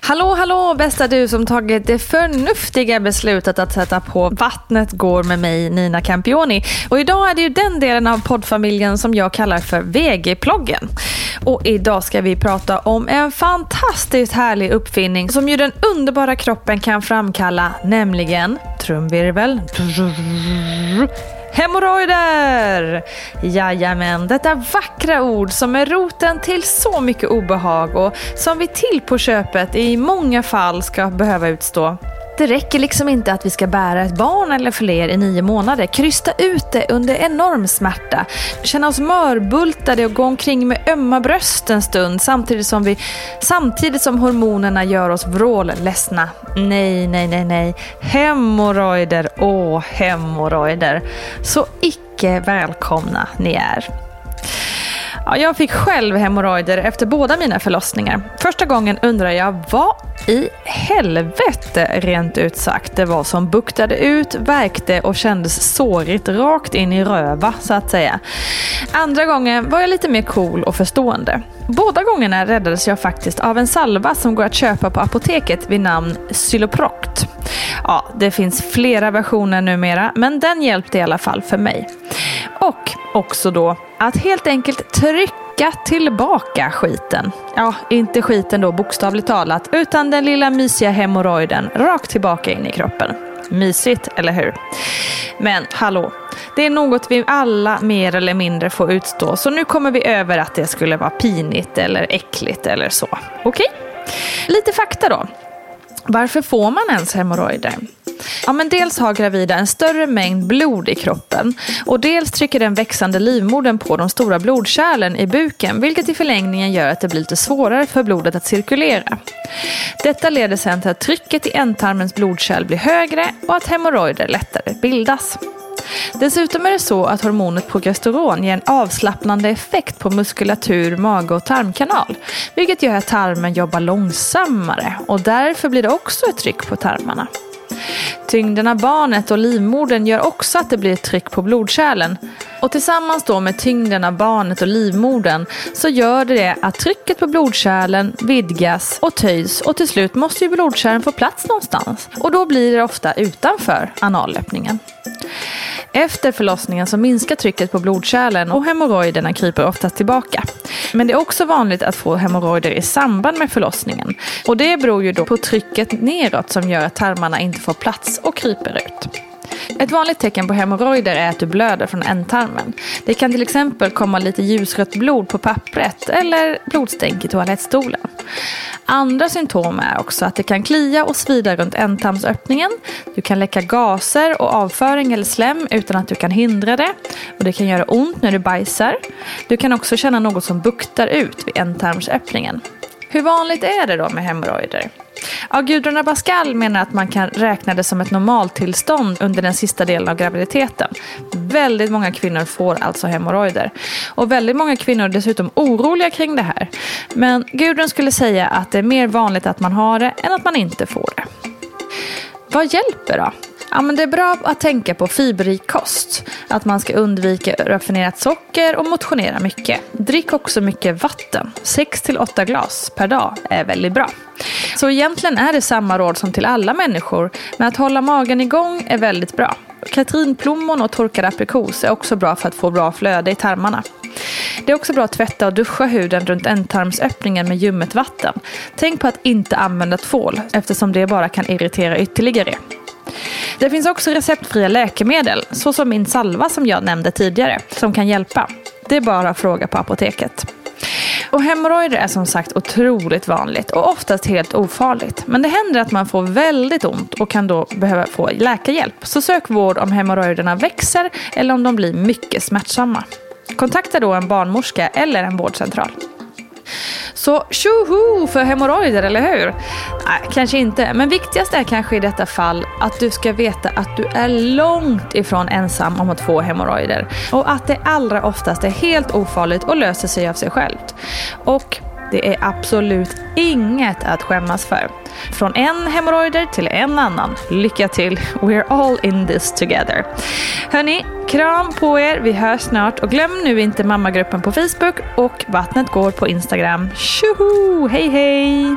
Hallå, hallå bästa du som tagit det förnuftiga beslutet att sätta på Vattnet går med mig, Nina Campioni. Och idag är det ju den delen av poddfamiljen som jag kallar för VG-ploggen. Och idag ska vi prata om en fantastiskt härlig uppfinning som ju den underbara kroppen kan framkalla, nämligen trumvirvel. Hemorrojder! Jajamän, detta vackra ord som är roten till så mycket obehag och som vi till på köpet i många fall ska behöva utstå. Det räcker liksom inte att vi ska bära ett barn eller fler i nio månader, krysta ut det under enorm smärta, känna oss mörbultade och gå omkring med ömma bröst en stund samtidigt som, vi, samtidigt som hormonerna gör oss vrålledsna. Nej, nej, nej, nej. Hemorrojder, åh hemorrojder. Så icke välkomna ni är. Ja, jag fick själv hemorrojder efter båda mina förlossningar. Första gången undrade jag vad i helvete rent ut sagt det var som buktade ut, verkte och kändes sårigt rakt in i röva så att säga. Andra gången var jag lite mer cool och förstående. Båda gångerna räddades jag faktiskt av en salva som går att köpa på apoteket vid namn Xyloproct. Ja, det finns flera versioner numera, men den hjälpte i alla fall för mig. Och också då att helt enkelt trycka tillbaka skiten. Ja, inte skiten då bokstavligt talat, utan den lilla mysiga hemorrojden rakt tillbaka in i kroppen. Mysigt, eller hur? Men hallå, det är något vi alla mer eller mindre får utstå, så nu kommer vi över att det skulle vara pinigt eller äckligt eller så. Okej? Okay? Lite fakta då. Varför får man ens hemorrojder? Ja, men dels har gravida en större mängd blod i kroppen och dels trycker den växande livmodern på de stora blodkärlen i buken vilket i förlängningen gör att det blir lite svårare för blodet att cirkulera. Detta leder sedan till att trycket i ändtarmens blodkärl blir högre och att hemorrojder lättare bildas. Dessutom är det så att hormonet progesteron ger en avslappnande effekt på muskulatur, mage och tarmkanal. Vilket gör att tarmen jobbar långsammare och därför blir det också ett tryck på tarmarna. Tyngden av barnet och livmodern gör också att det blir ett tryck på blodkärlen. Och tillsammans då med tyngden av barnet och livmodern så gör det att trycket på blodkärlen vidgas och töjs och till slut måste ju blodkärlen få plats någonstans. Och då blir det ofta utanför analöppningen. Efter förlossningen så minskar trycket på blodkärlen och hemorrojderna kryper oftast tillbaka. Men det är också vanligt att få hemorrojder i samband med förlossningen. Och det beror ju då på trycket neråt som gör att tarmarna inte får plats och kryper ut. Ett vanligt tecken på hemorrojder är att du blöder från ändtarmen. Det kan till exempel komma lite ljusrött blod på pappret eller blodstänk i toalettstolen. Andra symptom är också att det kan klia och svida runt ändtarmsöppningen. Du kan läcka gaser och avföring eller slem utan att du kan hindra det. Och Det kan göra ont när du bajsar. Du kan också känna något som buktar ut vid ändtarmsöppningen. Hur vanligt är det då med hemorrojder? Ja, Gudrun Abascal menar att man kan räkna det som ett normaltillstånd under den sista delen av graviditeten. Väldigt många kvinnor får alltså hemorrojder. Och väldigt många kvinnor är dessutom oroliga kring det här. Men Gudrun skulle säga att det är mer vanligt att man har det än att man inte får det. Vad hjälper då? Ja, men det är bra att tänka på fiberrik kost. Att man ska undvika raffinerat socker och motionera mycket. Drick också mycket vatten. 6-8 glas per dag är väldigt bra. Så egentligen är det samma råd som till alla människor. Men att hålla magen igång är väldigt bra. Katrinplommon och torkad aprikos är också bra för att få bra flöde i tarmarna. Det är också bra att tvätta och duscha huden runt ändtarmsöppningen med ljummet vatten. Tänk på att inte använda tvål eftersom det bara kan irritera ytterligare. Det finns också receptfria läkemedel, såsom min salva som jag nämnde tidigare, som kan hjälpa. Det är bara att fråga på apoteket. Och hemorrojder är som sagt otroligt vanligt och oftast helt ofarligt. Men det händer att man får väldigt ont och kan då behöva få läkarhjälp. Så sök vård om hemorrojderna växer eller om de blir mycket smärtsamma. Kontakta då en barnmorska eller en vårdcentral. Så tjoho för hemorrojder, eller hur? Nej, kanske inte. Men viktigast är kanske i detta fall att du ska veta att du är långt ifrån ensam om att få hemorrojder. Och att det allra oftast är helt ofarligt och löser sig av sig självt. Och det är absolut inget att skämmas för. Från en hemorrojder till en annan. Lycka till! We're all in this together. Hörni, kram på er. Vi hörs snart. Och glöm nu inte mammagruppen på Facebook och Vattnet går på Instagram. Tjoho! Hej hej!